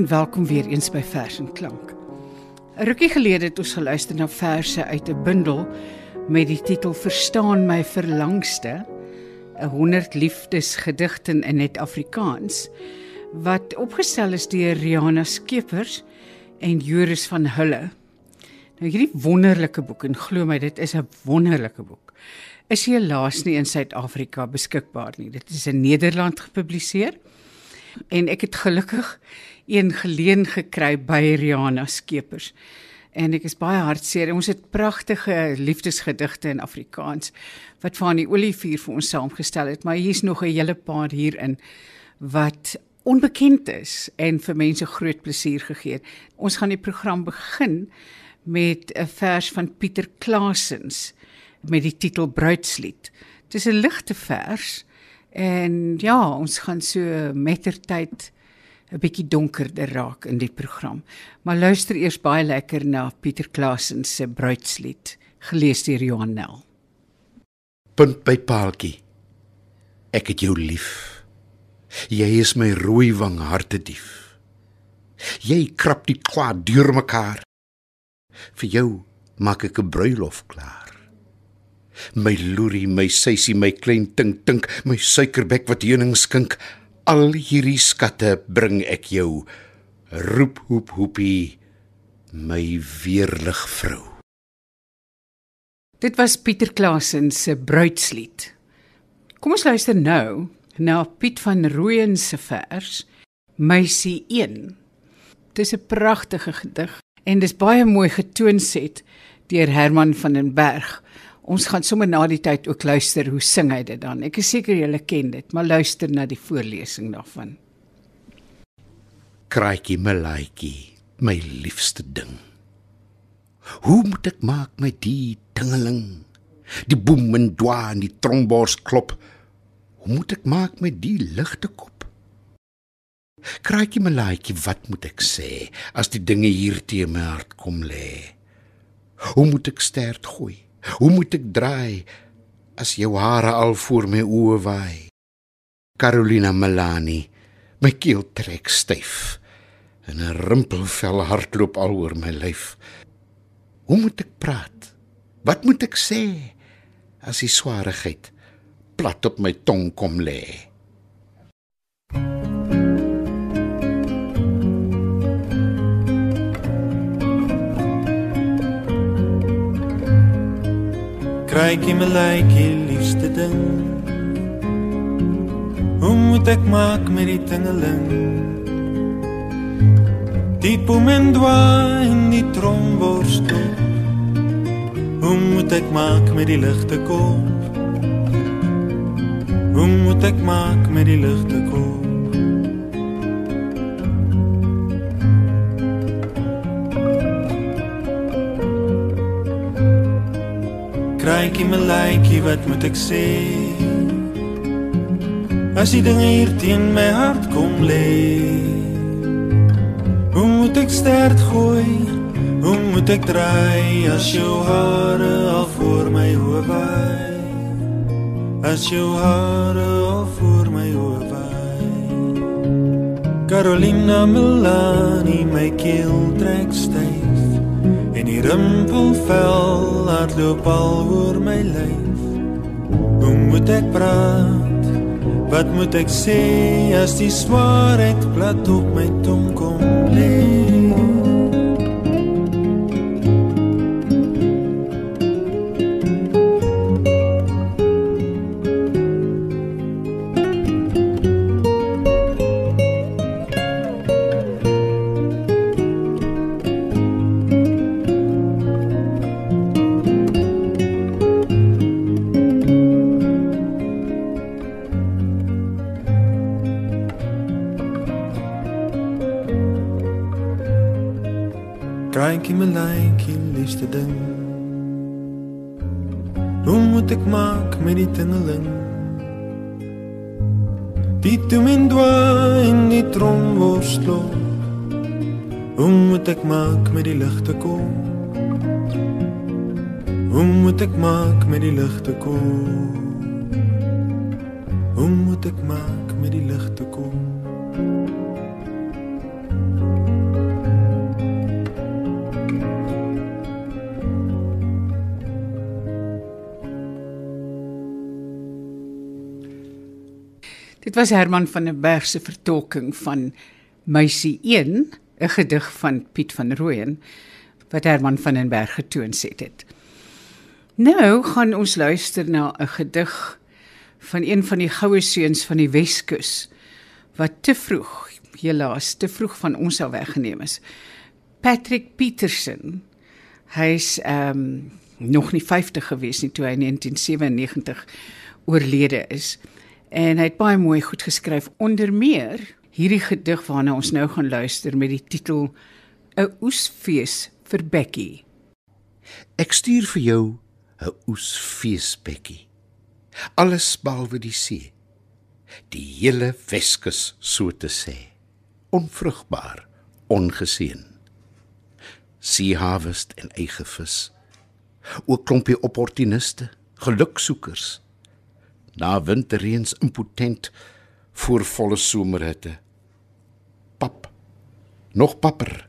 En welkom weer eens by Vers en Klank. 'n Rukkie gelede het ons geluister na verse uit 'n bundel met die titel Verstaan my verlangste, 'n 100 liefdesgedigte in net Afrikaans wat opgestel is deur Riana Skeepers en Joris van Hulle. Nou hierdie wonderlike boek en glo my dit is 'n wonderlike boek. Is helaas nie in Suid-Afrika beskikbaar nie. Dit is in Nederland gepubliseer en ek het gelukkig een geleen gekry by Riana Skeepers. En ek is baie hartseer. Ons het pragtige liefdesgedigte in Afrikaans wat van die Olivier vir ons saamgestel het, maar hier's nog 'n hele paar hierin wat onbekend is en vir mense groot plesier gegee het. Ons gaan die program begin met 'n vers van Pieter Klaasens met die titel Bruidslied. Dit is 'n ligte vers En ja, ons gaan so mettertyd 'n bietjie donkerder raak in die program. Maar luister eers baie lekker na Pieter Klasen se bruidslied, gelees deur Johan Nel. Punt by paaltjie. Ek het jou lief. Jy is my rooi wang harte dief. Jy krap die kwaad deur mekaar. Vir jou maak ek 'n bruilof klaar my loerie, my seisie, my klein tink tink, my suikerbek wat heuning skink, al hierdie skatte bring ek jou. Roep hoep hoepie, my weerlig vrou. Dit was Pieter Klasen se bruidslied. Kom ons luister nou na Piet van Rooyen se vers Meisie 1. Dis 'n pragtige gedig en dis baie mooi getoon set deur Herman van den Berg. Ons gaan sommer na die tyd ook luister hoe sing hy dit dan. Ek is seker julle ken dit, maar luister na die voorlesing daarvan. Kraaitjie my laaitjie, my liefste ding. Hoe moet ek maak met die tingeling? Die boem en dwa en die trombors klop. Hoe moet ek maak met die ligte kop? Kraaitjie my laaitjie, wat moet ek sê as die dinge hier te my hart kom lê? Hoe moet ek stert gooi? Hoe moet ek draai as jou hare al voor my oë waai? Carolina Melani, my keel trek styf en 'n rimpelvel hardloop al oor my lyf. Hoe moet ek praat? Wat moet ek sê as die swaarigheid plat op my tong kom lê? Krykie my lykie liefste ding? Hoe moet ek maak met die tingeling? Die boom en dwa in die tromborstel. Hoe moet ek maak met die ligte kop? Hoe moet ek maak met die ligte kop Kraaitjie my lykie wat moet ek sê? As die dinge hier teen my hart kom lê Hoe moet ek stert gooi? Hoe moet ek draai as jou hare al voor my hoë waai? As jou hare al voor my hoë waai? Carolina Melanie my keel trek En die rimpelvel laat loop al oor my lyf Hoe moet ek praat? Wat moet ek sê as die swaarheid plat op my tong kom lê? Kraaitjie my lykie liefste ding. Hoe moet ek maak met die tingeling? Die tumen dwa in die tromworstel. Hoe moet ek maak met die ligte kom? Hoe moet ek maak met die ligte kom? Hoe moet ek maak met die ligte kom was Herman van der Berg se vertolking van Meisie 1, 'n gedig van Piet van Rooyen wat Herman van den Berg getoon het. Nou gaan ons luister na 'n gedig van een van die goue seuns van die Weskus wat te vroeg, helaas, te vroeg van ons al weggeneem is. Patrick Peterson. Hy's ehm um, nog nie 50 gewees nie toe hy in 1997 oorlede is. En hy het baie mooi goed geskryf onder meer hierdie gedig waarna ons nou gaan luister met die titel 'n oesfees vir Becky. Ek stuur vir jou 'n oesfees Becky. Alles behalwe die see. Die hele Weskus so te sê. Onvrugbaar, ongeseën. Sea harvest en eie vis. Ook klompie opportuniste, geluksoekers. Na winterreens impotent voor volle somerhitte. Pap. Nog papper.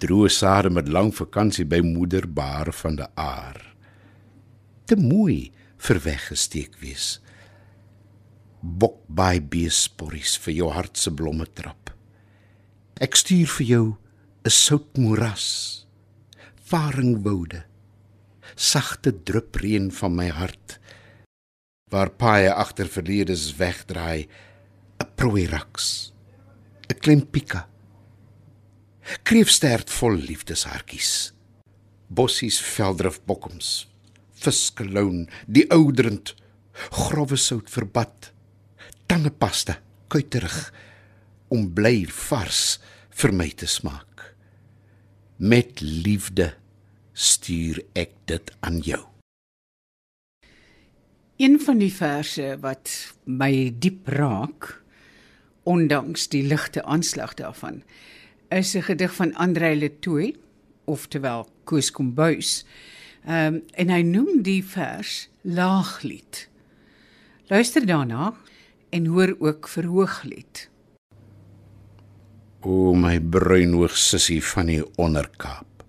Droë sade met lang vakansie by moeder Baar van die Aar. Te mooi vir weggesteek wees. Bok by beesporries vir jou hart se blomme trap. Ek stuur vir jou 'n sout moeras. Varingwoude. Sagte drupreën van my hart. Waar paaie agter verledes wegdraai, 'n prooiraks. 'n Klempika. Kreefstert vol liefdeshartjies. Bossies veldrif bokkoms viskeloon, die ouderend, grove sout verbad, tandepasta, kuiterig om bly vars vir my te smaak. Met liefde stuur ek dit aan jou. Een van die verse wat my diep raak, ondanks die ligte aanslag daarvan, is 'n gedig van Andrei Letoy, oftewel Koos Kombuis. Ehm um, en hy noem die vers Laaglied. Luister daarna en hoor ook Verhooglied. O my bruinoog sussie van die Onderkaap.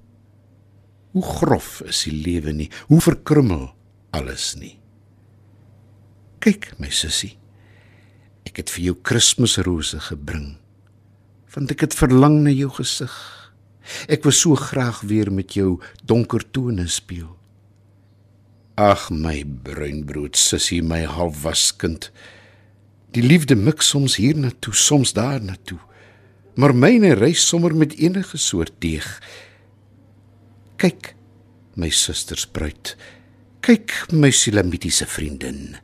Hoe grof is die lewe nie, hoe verkrummel alles nie. Kyk my sussie. Ek het vir jou Kersrose gebring. Want ek het verlang na jou gesig. Ek wou so graag weer met jou donker tone speel. Ag my bruinbrood sussie, my halfwaskind. Die liefde mik soms hier na toe, soms daar na toe. Maar myne reis sommer met enige soort deeg. Kyk, my susters bruid. Kyk, my silamitiese vriendin.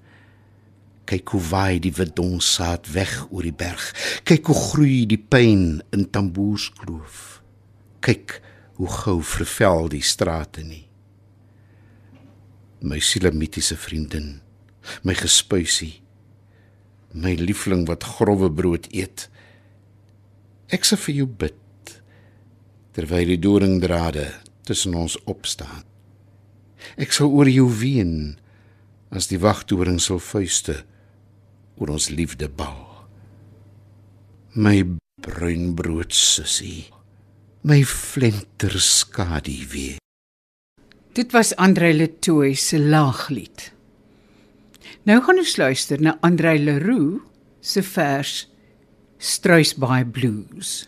Kyk hoe waai die widonsaad weg oor die berg. Kyk hoe groei die pyn in tamboerskloof kyk hoe gou vervel die strate nie. My silamitiese vriendin, my gespuisie, my liefling wat grouwe brood eet. Ek sê vir jou bid terwyl die doringdrade tussen ons opstaan. Ek sal oor jou ween as die wagtoring sal vuiste oor ons liefde bal. My bruin brood sussie my flenter skadu weer. Dit was Andre Letoy se laaglied. Nou gaan ons luister na Andre Leroux se vers Struisbaai Blues.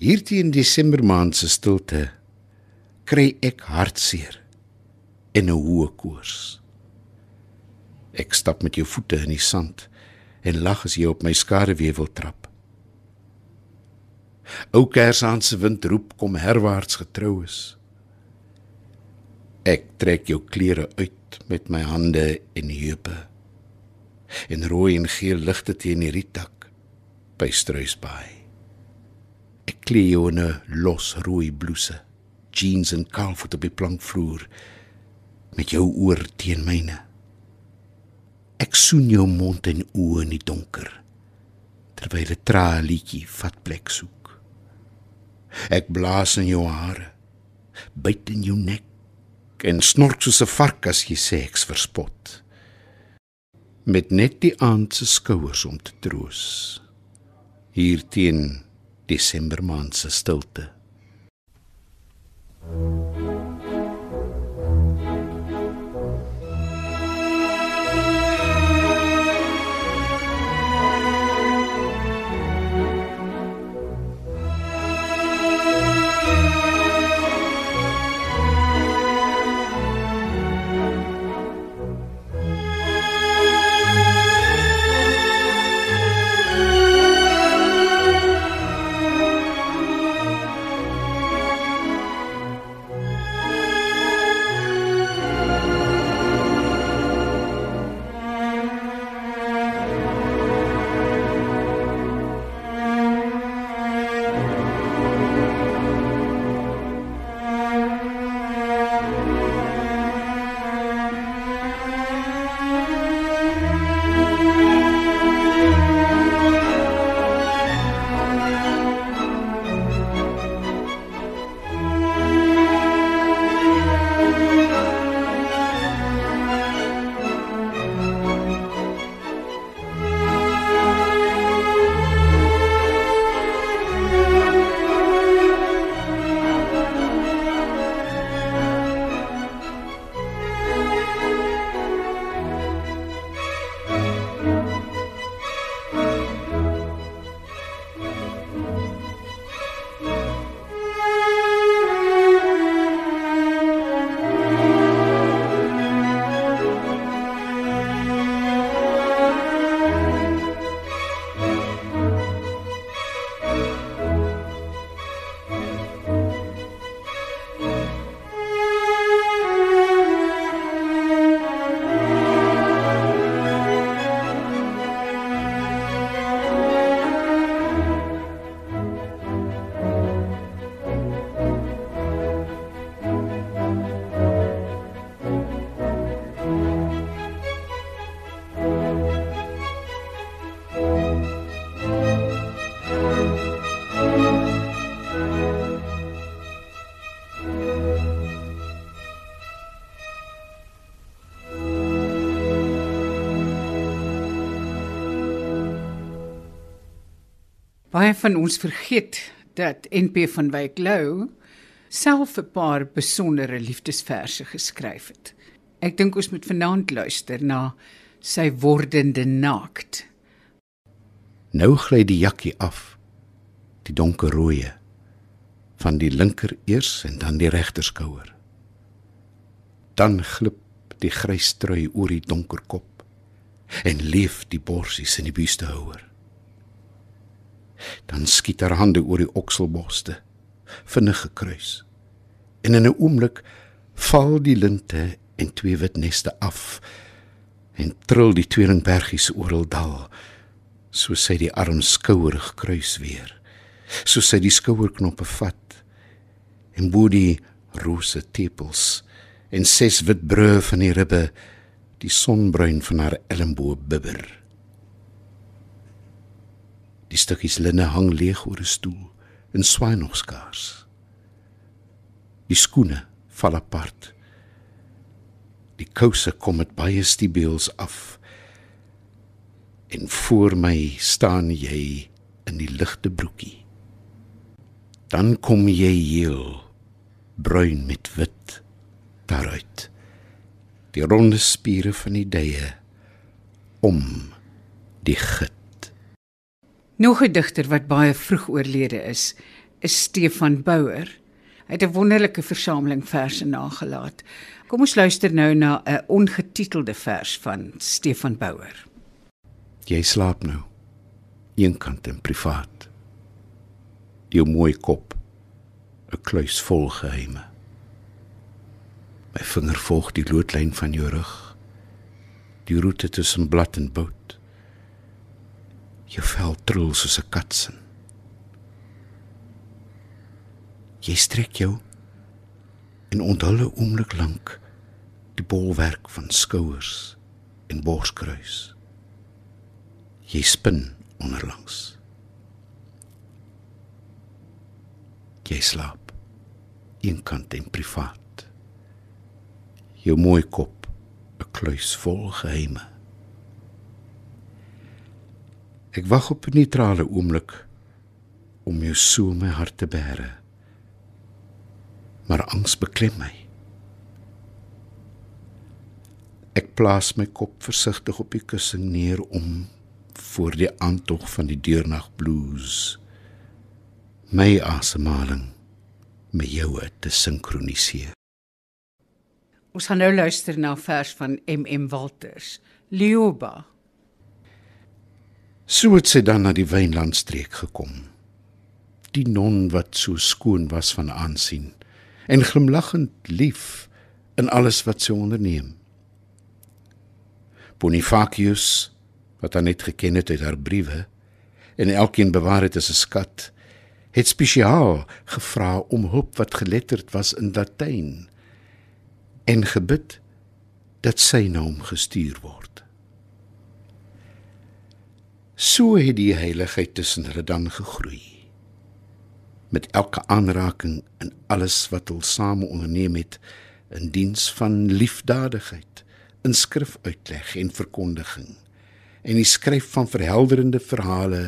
Hierdie in Desember maand se stilte kry ek hartseer en 'n hoë koors. Ek stap met jou voete in die sand en lag as jy op my skaduwee wil trap. Ou Kersaan se wind roep kom herwaarts getrou is. Ek trek jou klere uit met my hande en heupe. En rooi en geel ligte teen die rietak by Struisbaai. Ek klee jou in 'n los rooi blouse, jeans en kaalvoet op die plankvloer met jou oor teen myne. Ek soen jou mond en oë in die donker terwyl 'n traalietjie vat plek soek. Ek blaas in jou hare, byt in jou nek en snork soos 'n vark as jy sê ek's verspot. Met net die aand se skouers om te troos. Hier teen Desember maand se stilte. Baie van ons vergeet dat NP van Wyk Lou self 'n paar besondere liefdesverse geskryf het. Ek dink ons moet vanaand luister na sy wordende naakt. Nou gly die jakkie af. Die donkerrooi van die linker eers en dan die regter skouer. Dan glip die grys trui oor die donker kop en leef die borsies in die buistehouer. Dan skiet haar hande oor die okselboste, vinnig gekruis. En in 'n oomblik val die linte en twee wit neste af en trill die tweelingbergies oral dal so sy die arm skouerig kruis weer. So sy die skouerknoppe vat en bo die rose tepels en ses wit brûe van die ribbe die sonbruin van haar elmboog bibber die stukkies linne hang leeg oor 'n stoel en swaai nog skaars die skoene val apart Die kouse kom met baie stibeels af. En voor my staan jy in die ligte broekie. Dan kom jy heel bruin met wit daaruit. Die ronde spiere van die dye om die git. Nog 'n digter wat baie vroeg oorlede is, is Stefan Bouwer. Hy het 'n wonderlike versameling verse nagelaat. Kom ons luister nou na 'n ongetitelde vers van Stefan Bouwer. Jy slaap nou. Eenkant en privaat. Jou mooi kop 'n kluis vol geheime. My vinger volg die loodlyn van jou rug. Die roete tussen blad en bout. Jou vel trill soos 'n kat se. Jy strek jou en onthul 'n oomblik lank die bolwerk van skouers en borskruis. Jy spin onderlangs. Jy slaap eenkant en privaat. Jou mooi kop 'n kluis vol geheime. Ek wag op 'n neutrale oomblik om jou so my hart te bære maar angs beklem my. Ek plaas my kop versigtig op die kussing neer om voor die aantog van die deurnag blues my asemhaling met joue te sinkroniseer. Ons gaan nou luister na 'n vers van MM Walters, Lioba. So het sy dan na die wynlandstreek gekom. Die non wat so skoon was van aansien en glimlaggend lief in alles wat sy onderneem. Bonifacius wat haar net geken het uit haar briewe en elkeen bewaar het as 'n skat, het spesiaal gevra om hulp wat geletterd was in Latyn en gebid dat sy na hom gestuur word. So het die heiligheid tussen hulle dan gegroei. Met elke aanraking en alles wat hulle same onderneem het in diens van liefdadigheid, in skrifuitleg en verkondiging en die skryf van verhelderende verhale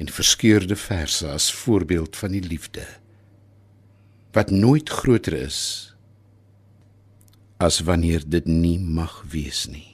en verskeurde verse as voorbeeld van die liefde wat nooit groter is as wanneer dit nie mag wees nie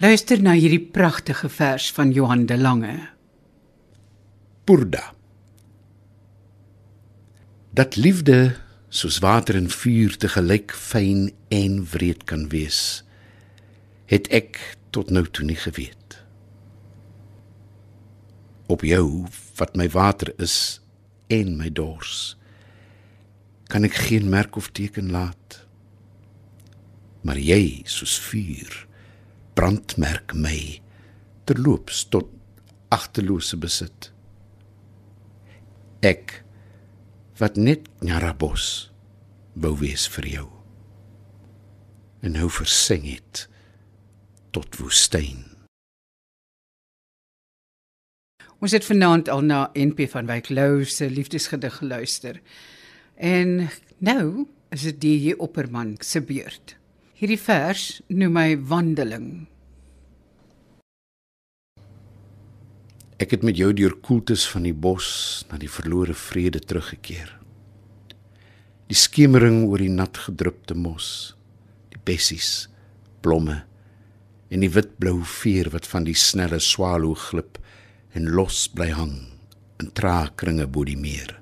Luister na hierdie pragtige vers van Johan de Lange. Purda. Dat liefde soos water en vuur te gelyk fyn en wreed kan wees, het ek tot nou toe nie geweet. Op jou wat my water is en my dors, kan ek geen merk of teken laat. Maar jy soos vuur brandmerk my terloops tot agtelose besit. Ek wat net Nyarabos wou wees vir jou. En nou verseng het tot woestyn. Ons het vanaand al na NP van Wyk Lou se liefdesgedig geluister. En nou is dit die Opperman se beurt. Hierdie vers noem my wandeling. Ek het met jou deur koeltes van die bos na die verlore vrede teruggekeer. Die skemering oor die nat gedrupte mos, die bessies, blomme en die witblou veer wat van die snelle swallow glip en los bly hang in traakringe bo die meer.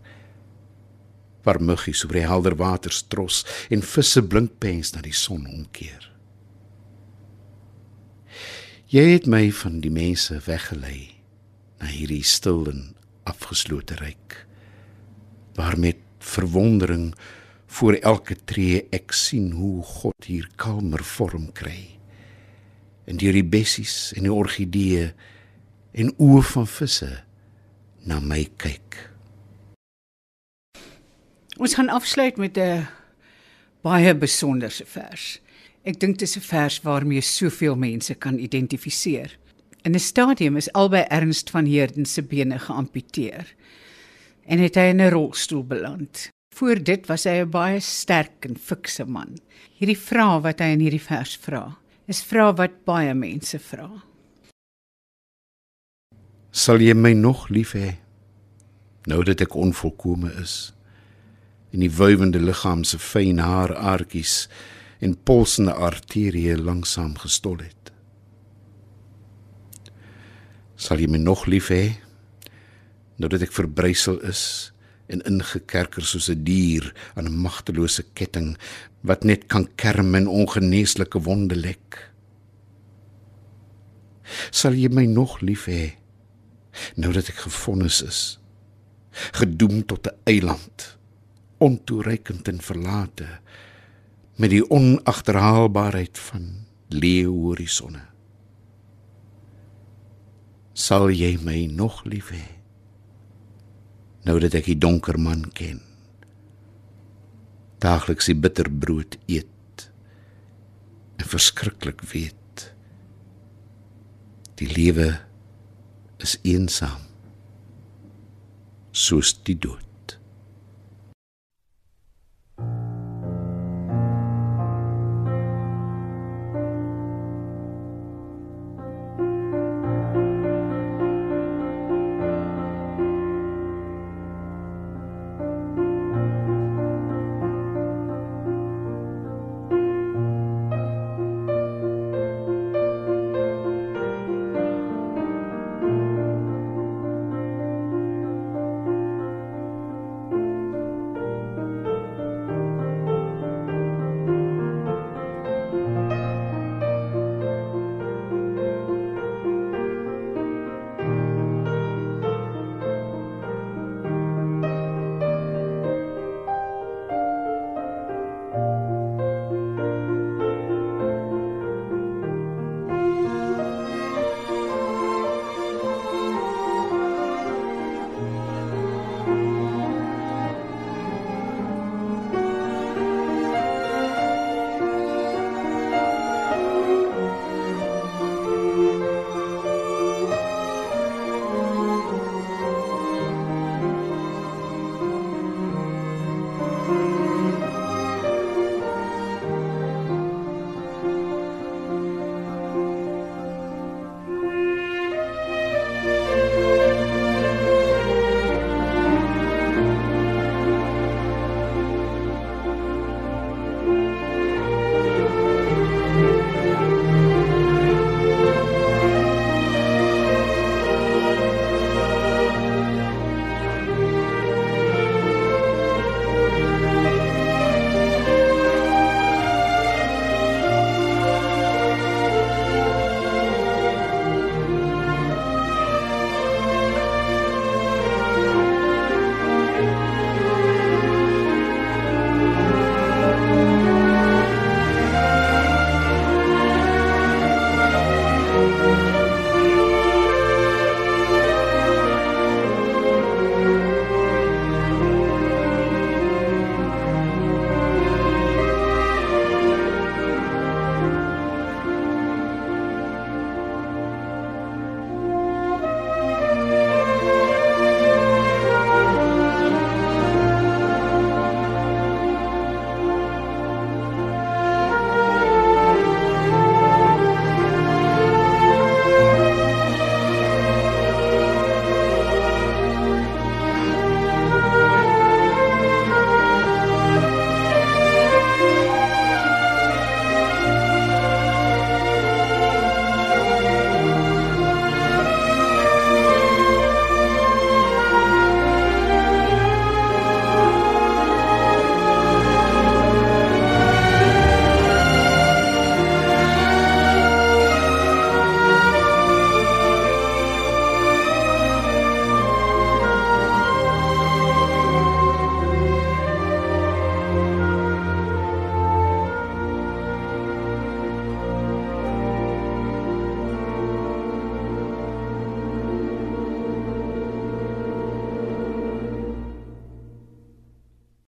Waar muggies oor die helder water stros en visse blink pens na die son omkeer. Jy het my van die mense weggelei na hierdie stil en afgeslote ryk waar met verwondering voor elke tree ek sien hoe God hier kalmer vorm kry en deur die bessies en die orgidee en oë van visse na my kyk Ons gaan afsluit met 'n baie besonderse vers. Ek dink dit is 'n vers waarmee soveel mense kan identifiseer. In 'n stadium is albei Ernst van Heerden se bene geamputeer en het hy in 'n rolstoel beland. Voor dit was hy 'n baie sterk en fikse man. Hierdie vraag wat hy in hierdie vers vra, is vrae wat baie mense vra. Sal jy my nog lief hê nou dat ek onvolkome is? In die wuivende liggaam se fyn haar aartjies en pulsende arterieë langsam gestol het. Sal jy my nog lief hê? Nou dat ek verbrysel is en ingekerker soos 'n dier aan 'n magtelose ketting wat net kan kerm en ongeneeslike wonde lek. Sal jy my nog lief hê? Nou dat ek gefonnis is, gedoem tot 'n eiland, ontoereikend en verlate met die onagterhaalbaarheid van leeu horisonne sal jy my nog lief hê nou dat ek die donker man ken? Daagliks die bitter brood eet en verskriklik weet die lewe is eensaam soos die dood